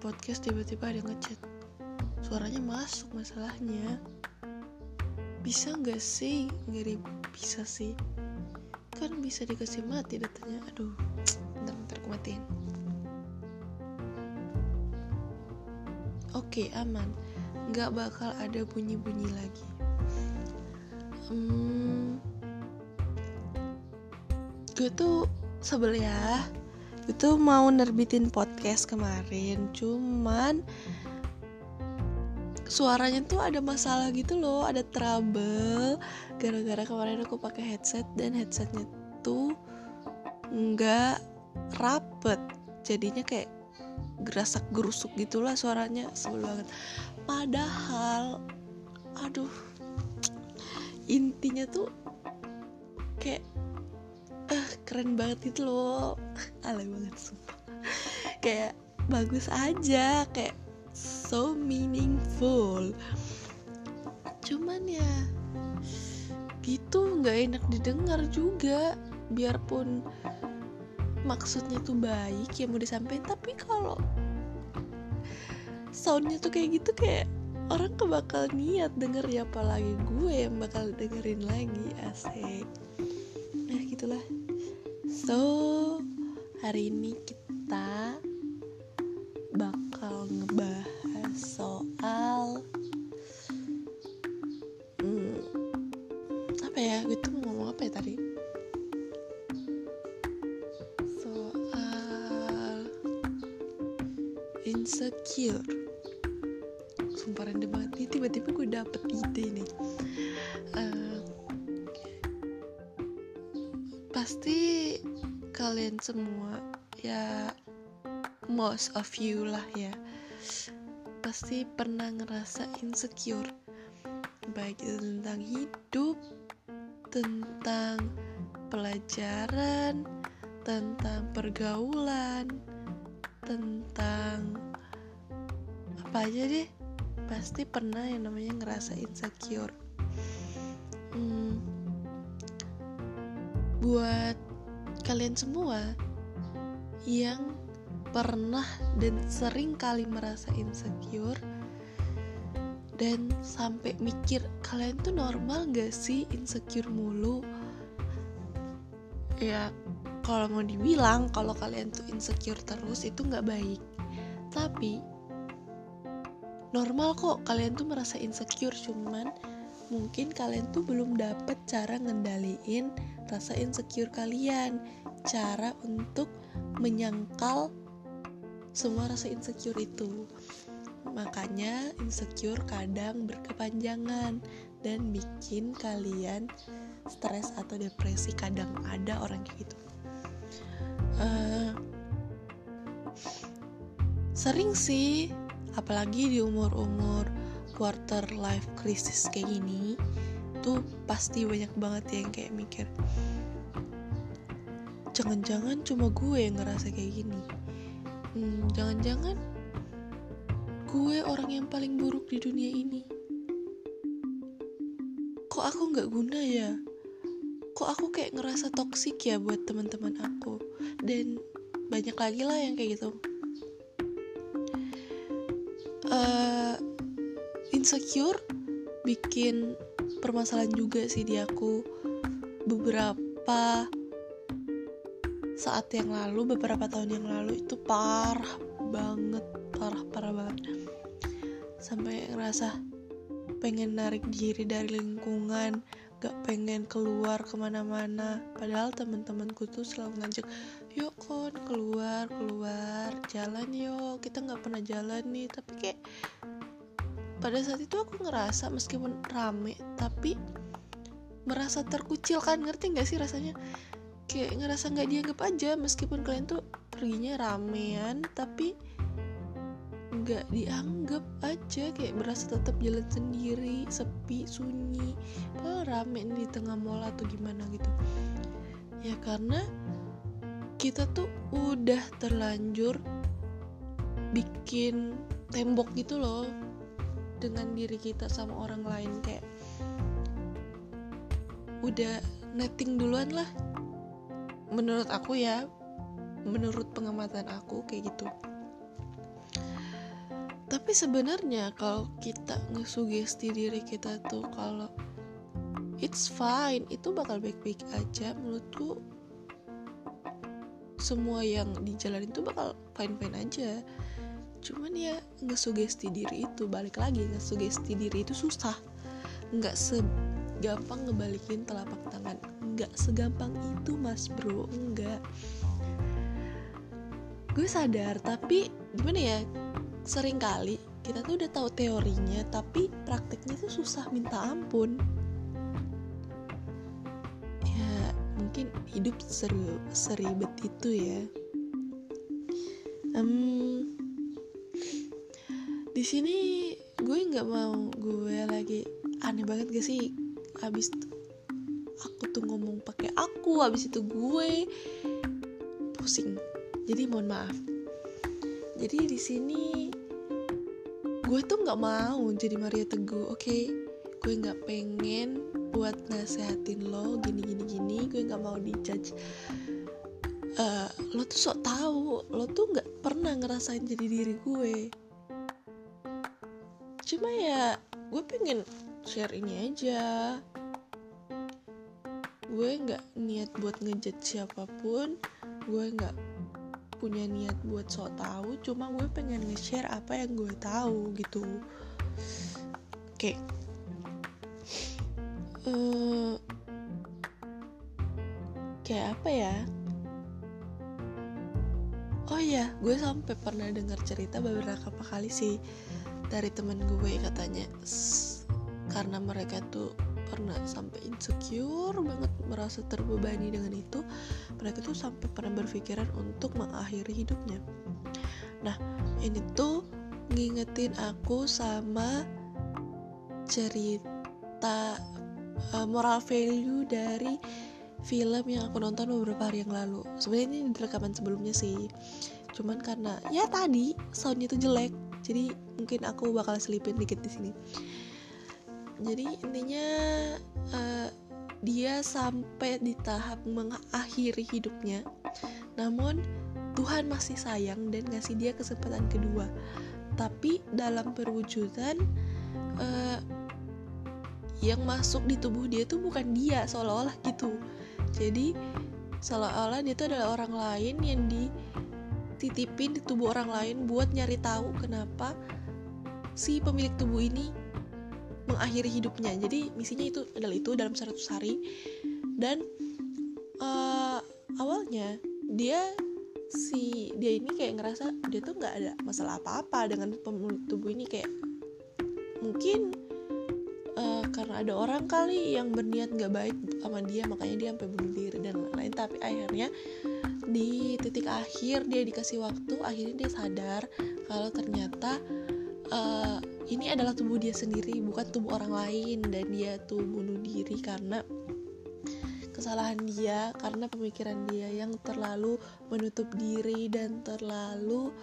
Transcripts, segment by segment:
podcast tiba-tiba ada ngechat. Suaranya masuk masalahnya. Bisa nggak sih ngirim? Bisa sih. Kan bisa dikasih mati datanya. Aduh bentar bentar aku matiin. Oke aman. Nggak bakal ada bunyi-bunyi lagi. Hmm, gue tuh sebel ya tuh mau nerbitin podcast kemarin cuman suaranya tuh ada masalah gitu loh ada trouble. Gara-gara kemarin aku pakai headset dan headsetnya tuh nggak rapet. Jadinya kayak gerasak gerusuk gitulah suaranya sebel banget. Padahal aduh intinya tuh kayak keren banget itu loh. Alay banget sumpah. Kayak bagus aja kayak so meaningful. Cuman ya gitu nggak enak didengar juga. Biarpun maksudnya tuh baik ya mau disampaikan. Tapi kalau soundnya tuh kayak gitu kayak orang kebakal niat denger ya apalagi gue yang bakal dengerin lagi asik. Nah gitulah so hari ini kita bakal ngebahas soal hmm, apa ya? Gue tuh mau ngomong apa ya tadi? Soal insecure kalian semua ya most of you lah ya. Pasti pernah ngerasa insecure baik itu tentang hidup tentang pelajaran tentang pergaulan tentang apa aja deh. Pasti pernah yang namanya ngerasa insecure. Hmm, buat kalian semua yang pernah dan sering kali merasa insecure dan sampai mikir kalian tuh normal gak sih insecure mulu? Ya kalau mau dibilang kalau kalian tuh insecure terus itu nggak baik. Tapi normal kok kalian tuh merasa insecure cuman mungkin kalian tuh belum dapet cara ngendaliin rasa insecure kalian cara untuk menyangkal semua rasa insecure itu. Makanya insecure kadang berkepanjangan dan bikin kalian stres atau depresi. Kadang ada orang kayak gitu. Uh, sering sih apalagi di umur-umur quarter life crisis kayak gini tuh pasti banyak banget yang kayak mikir jangan-jangan cuma gue yang ngerasa kayak gini. Hmm, jangan-jangan gue orang yang paling buruk di dunia ini. Kok aku nggak guna ya? Kok aku kayak ngerasa toksik ya buat teman-teman aku? Dan banyak lagi lah yang kayak gitu. Uh, insecure bikin permasalahan juga sih di aku. Beberapa saat yang lalu beberapa tahun yang lalu itu parah banget parah parah banget. Sampai ngerasa pengen narik diri dari lingkungan gak pengen keluar ke mana-mana. Padahal teman-temanku tuh selalu ngajak yuk kon keluar keluar jalan yuk. Kita nggak pernah jalan nih. Tapi kayak pada saat itu aku ngerasa meskipun rame tapi merasa terkucil kan ngerti nggak sih rasanya kayak ngerasa nggak dianggap aja meskipun kalian tuh perginya ramean tapi nggak dianggap aja. Kayak berasa tetap jalan sendiri sepi sunyi. Padahal rame di tengah mall atau gimana gitu. Ya karena kita tuh udah terlanjur bikin tembok gitu loh dengan diri kita sama orang lain. Kayak udah netting duluan lah menurut aku ya menurut pengamatan aku kayak gitu. Tapi sebenarnya kalau kita ngesugesti diri kita tuh kalau it's fine itu bakal baik-baik aja menurutku. Semua yang dijalanin tuh bakal fine-fine aja. Cuman ya ngesugesti diri itu balik lagi ngesugesti diri itu susah. Nggak segampang ngebalikin telapak tangan. Nggak segampang itu mas bro. Enggak gue sadar tapi gimana ya? Sering kali kita tuh udah tahu teorinya tapi prakteknya tuh susah minta ampun. Ya mungkin hidup seru seribet itu ya. Um, di sini gue nggak mau gue lagi aneh banget gak sih abis aku tuh ngomong pakai aku abis itu gue. Pusing. Jadi mohon maaf. Jadi di sini gue tuh nggak mau jadi Maria Teguh oke? Okay? gue nggak pengen buat nasehatin lo gini gini gini. Gue nggak mau dijudge uh, lo tuh sok tahu lo tuh nggak pernah ngerasain jadi diri gue. Cuma ya gue pengen share ini aja gue nggak niat buat ngejudge siapa pun gue nggak punya niat buat so tahu cuma gue pengen nge-share apa yang gue tahu gitu oke okay. uh, eh, kayak apa ya oh iya gue sampai pernah dengar cerita beberapa kali sih dari temen gue katanya karena mereka tuh pernah sampai insecure banget merasa terbebani dengan itu mereka tuh sampai pernah berpikiran untuk mengakhiri hidupnya. Nah ini tuh ngingetin aku sama cerita uh, moral value dari film yang aku nonton beberapa hari yang lalu. Sebenarnya ini rekaman sebelumnya sih. Cuman karena ya tadi soundnya tuh jelek. Jadi mungkin aku bakal selipin dikit di sini jadi intinya uh, dia sampai di tahap mengakhiri hidupnya. Namun Tuhan masih sayang dan ngasih dia kesempatan kedua. Tapi dalam perwujudan uh, yang masuk di tubuh dia tuh bukan dia seolah-olah gitu. Jadi seolah-olah dia tuh adalah orang lain yang dititipin di tubuh orang lain buat nyari tahu kenapa si pemilik tubuh ini mengakhiri hidupnya. Jadi misinya itu adalah itu dalam 100 hari. Dan uh, awalnya dia si dia ini kayak ngerasa dia tuh nggak ada masalah apa-apa dengan tubuh ini. Kayak mungkin uh, karena ada orang kali yang berniat nggak baik sama dia makanya dia sampai bunuh diri dan lain-lain. Tapi akhirnya di titik akhir dia dikasih waktu akhirnya dia sadar kalau ternyata uh, ini adalah tubuh dia sendiri bukan tubuh orang lain. Dan dia tuh bunuh diri karena kesalahan dia karena pemikiran dia yang terlalu menutup diri dan terlalu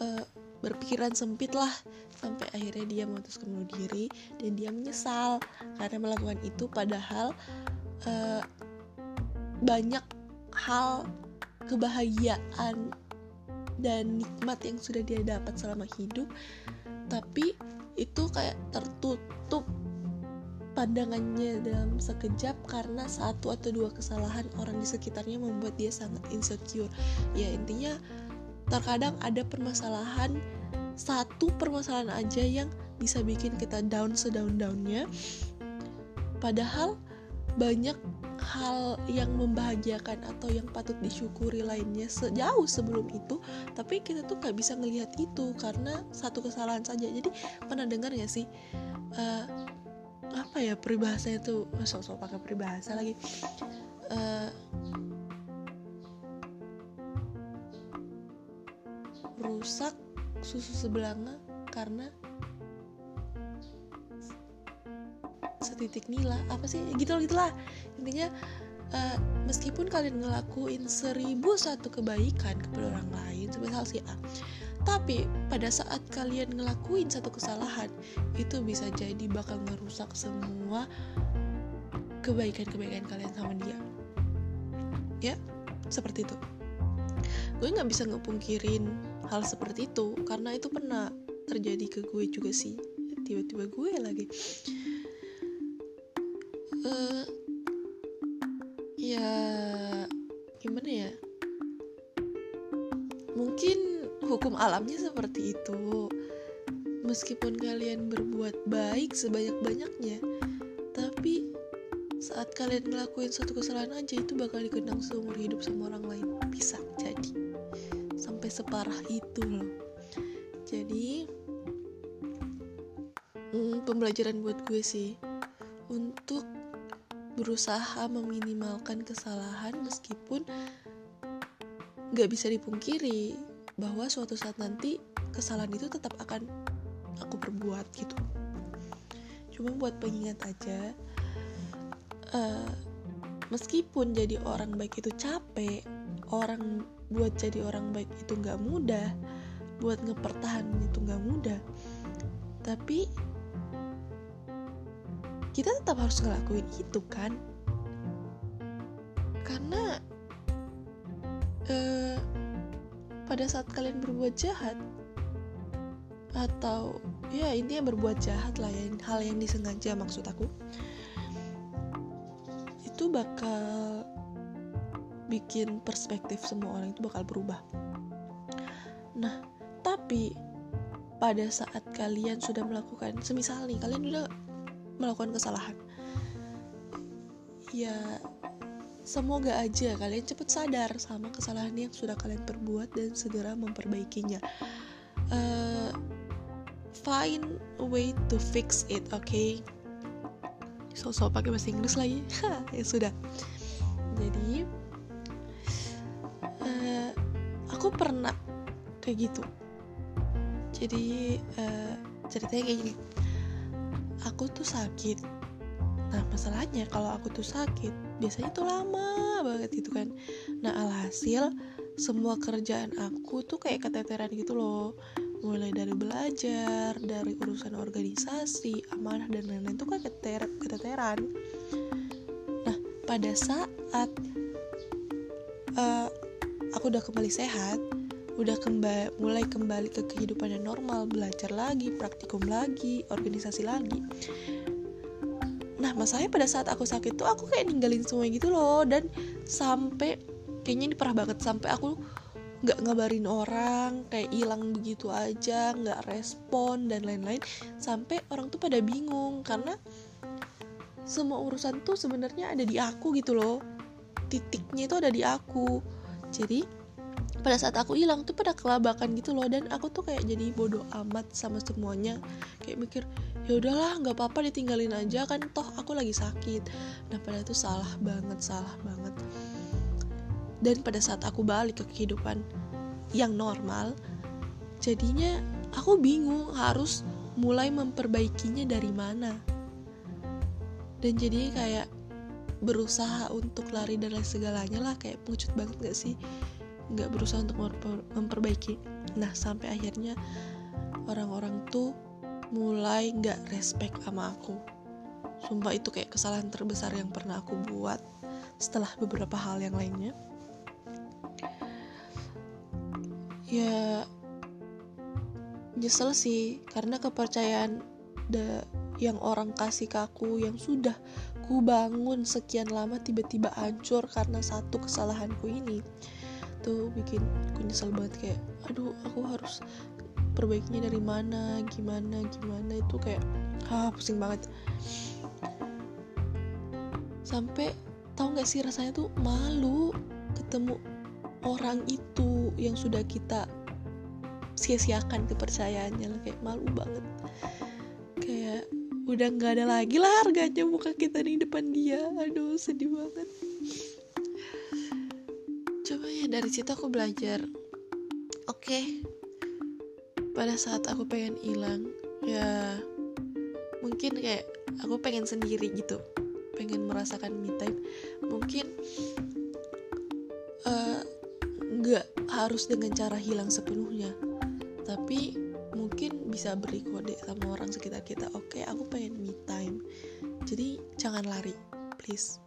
uh, berpikiran sempit lah. Sampai akhirnya dia memutuskan bunuh diri dan dia menyesal karena melakukan itu. Padahal uh, banyak hal kebahagiaan dan nikmat yang sudah dia dapat selama hidup tapi itu kayak tertutup pandangannya dalam sekejap karena satu atau dua kesalahan orang di sekitarnya membuat dia sangat insecure. Ya intinya terkadang ada permasalahan satu permasalahan aja yang bisa bikin kita down sedaun-daunnya padahal banyak hal yang membahagiakan atau yang patut disyukuri lainnya sejauh sebelum itu tapi kita tuh gak bisa ngelihat itu karena satu kesalahan saja. Jadi pernah dengar ya sih uh, apa ya peribahasa itu? Sok-sok pakai peribahasa lagi. Uh, rusak susu sebelanga karena setitik nila apa sih? Gitu loh gitulah intinya uh, meskipun kalian ngelakuin seribu satu kebaikan kepada orang lain semisal si A tapi pada saat kalian ngelakuin satu kesalahan itu bisa jadi bakal ngerusak semua kebaikan-kebaikan kalian sama dia. Ya seperti itu. Gue nggak bisa ngepungkirin hal seperti itu karena itu pernah terjadi ke gue juga sih. Tiba-tiba gue lagi uh, ya gimana ya? Mungkin hukum alamnya seperti itu. Meskipun kalian berbuat baik sebanyak-banyaknya tapi saat kalian ngelakuin suatu kesalahan aja itu bakal dikenang seumur hidup sama orang lain. Bisa jadi. Sampai separah itu loh. Jadi hmm, pembelajaran buat gue sih untuk berusaha meminimalkan kesalahan meskipun nggak bisa dipungkiri bahwa suatu saat nanti kesalahan itu tetap akan aku perbuat gitu. Cuma buat pengingat aja uh, meskipun jadi orang baik itu capek orang buat jadi orang baik itu nggak mudah buat ngepertahanin itu nggak mudah tapi kita tetap harus ngelakuin itu kan? Karena uh, pada saat kalian berbuat jahat atau ya intinya berbuat jahat lah ya hal yang disengaja maksud aku itu bakal bikin perspektif semua orang itu bakal berubah. Nah tapi pada saat kalian sudah melakukan semisal nih kalian udah melakukan kesalahan ya Semoga aja kalian cepat sadar sama kesalahan yang sudah kalian perbuat dan segera memperbaikinya. Uh, find a way to fix it, oke? Okay? So-so pakai bahasa Inggris lagi, ya sudah. Jadi, uh, aku pernah kayak gitu. Jadi uh, ceritanya kayak gini. Aku tuh sakit. Nah masalahnya kalau aku tuh sakit biasanya tuh lama banget gitu kan. Nah alhasil semua kerjaan aku tuh kayak keteteran gitu loh. Mulai dari belajar dari urusan organisasi amanah dan lain-lain tuh kan keter keteteran. Nah pada saat uh, aku udah kembali sehat udah kembali mulai kembali ke kehidupan yang normal belajar lagi praktikum lagi organisasi lagi. Nah masalahnya pada saat aku sakit tuh aku kayak ninggalin semua gitu loh dan sampai kayaknya ini parah banget sampai aku nggak ngabarin orang kayak hilang begitu aja nggak respon dan lain-lain sampai orang tuh pada bingung karena semua urusan tuh sebenarnya ada di aku gitu loh. Titiknya itu ada di aku. Jadi pada saat aku hilang tuh pada kelabakan gitu loh dan aku tuh kayak jadi bodoh amat sama semuanya. Kayak mikir ya udahlah nggak apa-apa ditinggalin aja kan toh aku lagi sakit. Nah pada itu salah banget salah banget. Dan pada saat aku balik ke kehidupan yang normal jadinya aku bingung harus mulai memperbaikinya dari mana. Dan jadi kayak berusaha untuk lari dari segalanya lah kayak pengecut banget gak sih nggak berusaha untuk memperbaiki. Nah sampai akhirnya orang-orang tuh mulai nggak respect sama aku. Sumpah itu kayak kesalahan terbesar yang pernah aku buat setelah beberapa hal yang lainnya. Ya nyesel sih karena kepercayaan the, yang orang kasih ke aku yang sudah ku bangun sekian lama tiba-tiba hancur karena satu kesalahanku ini tuh bikin aku nyesel banget kayak aduh aku harus perbaikinya dari mana gimana gimana itu kayak ah pusing banget. Sampai tahu nggak sih rasanya tuh malu ketemu orang itu yang sudah kita sia-siakan kepercayaannya kayak malu banget. Kayak udah nggak ada lagi lah harganya muka kita di depan dia. Aduh sedih banget dari situ aku belajar. Oke. Okay, pada saat aku pengen hilang ya mungkin kayak aku pengen sendiri gitu. Pengen merasakan me time. Mungkin eh, nggak uh, harus dengan cara hilang sepenuhnya. Tapi mungkin bisa beri kode sama orang sekitar kita. Oke okay, aku pengen me time. Jadi jangan lari please.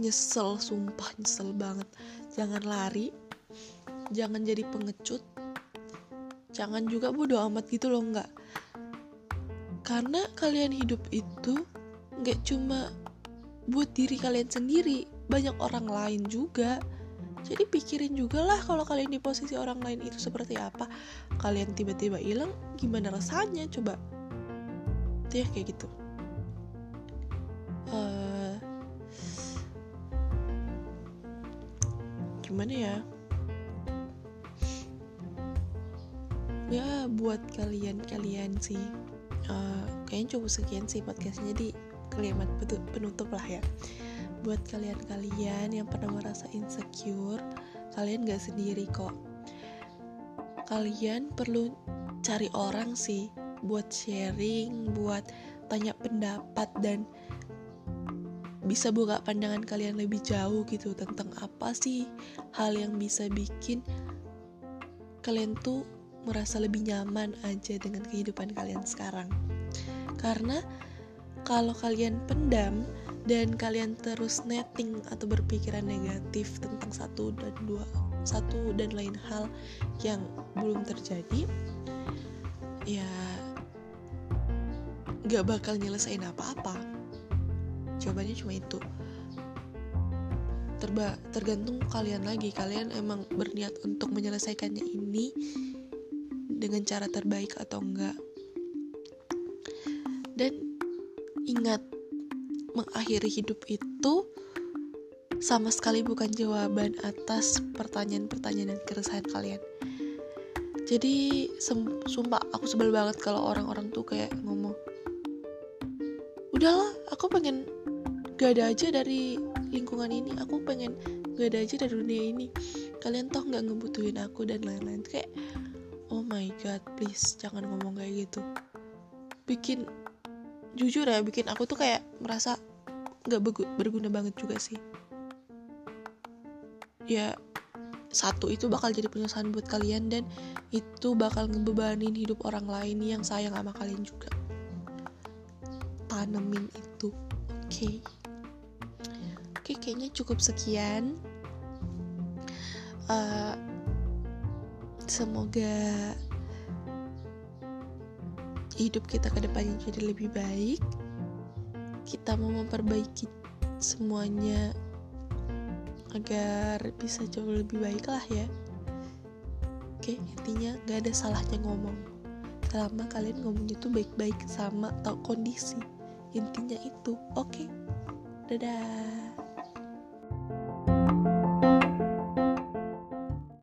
Nyesel sumpah nyesel banget jangan lari. Jangan jadi pengecut. Jangan juga bodoh amat gitu loh nggak karena kalian hidup itu nggak cuma buat diri kalian sendiri banyak orang lain juga. Jadi pikirin juga lah kalau kalian di posisi orang lain itu seperti apa. Kalian tiba-tiba hilang gimana rasanya? Coba. Itu ya kayak gitu gimana ya? Ya buat kalian-kalian sih uh, kayaknya cukup sekian sih podcastnya. Di kalimat penutup lah ya. Buat kalian-kalian yang pernah merasa insecure kalian gak sendiri kok. Kalian perlu cari orang sih buat sharing buat tanya pendapat dan bisa buka pandangan kalian lebih jauh gitu tentang apa sih hal yang bisa bikin kalian tuh merasa lebih nyaman aja dengan kehidupan kalian sekarang. Karena kalau kalian pendam dan kalian terus netting atau berpikiran negatif tentang satu dan dua satu dan lain hal yang belum terjadi, ya gak bakal nyelesain apa-apa. Jawabannya cuma itu. Terba tergantung kalian lagi. Kalian emang berniat untuk menyelesaikannya ini dengan cara terbaik atau enggak. Dan ingat mengakhiri hidup itu sama sekali bukan jawaban atas pertanyaan-pertanyaan dan keresahan kalian. Jadi sumpah aku sebel banget kalau orang-orang tuh kayak ngomong udahlah aku pengen gak ada aja dari lingkungan ini. Aku pengen gak ada aja dari dunia ini. Kalian toh nggak ngebutuhin aku dan lain-lain. Kayak oh my god please jangan ngomong kayak gitu. Bikin jujur ya bikin aku tuh kayak merasa nggak berguna banget juga sih. Ya satu itu bakal jadi penyesalan buat kalian dan itu bakal ngebebanin hidup orang lain yang sayang sama kalian juga. Tanemin itu oke? okay. Kayaknya cukup sekian. Uh, semoga hidup kita ke depannya jadi lebih baik. Kita mau memperbaiki semuanya agar bisa jauh lebih baik lah ya. Oke intinya gak ada salahnya ngomong. Selama kalian ngomongnya tuh baik-baik sama atau kondisi. Intinya itu. Oke dadah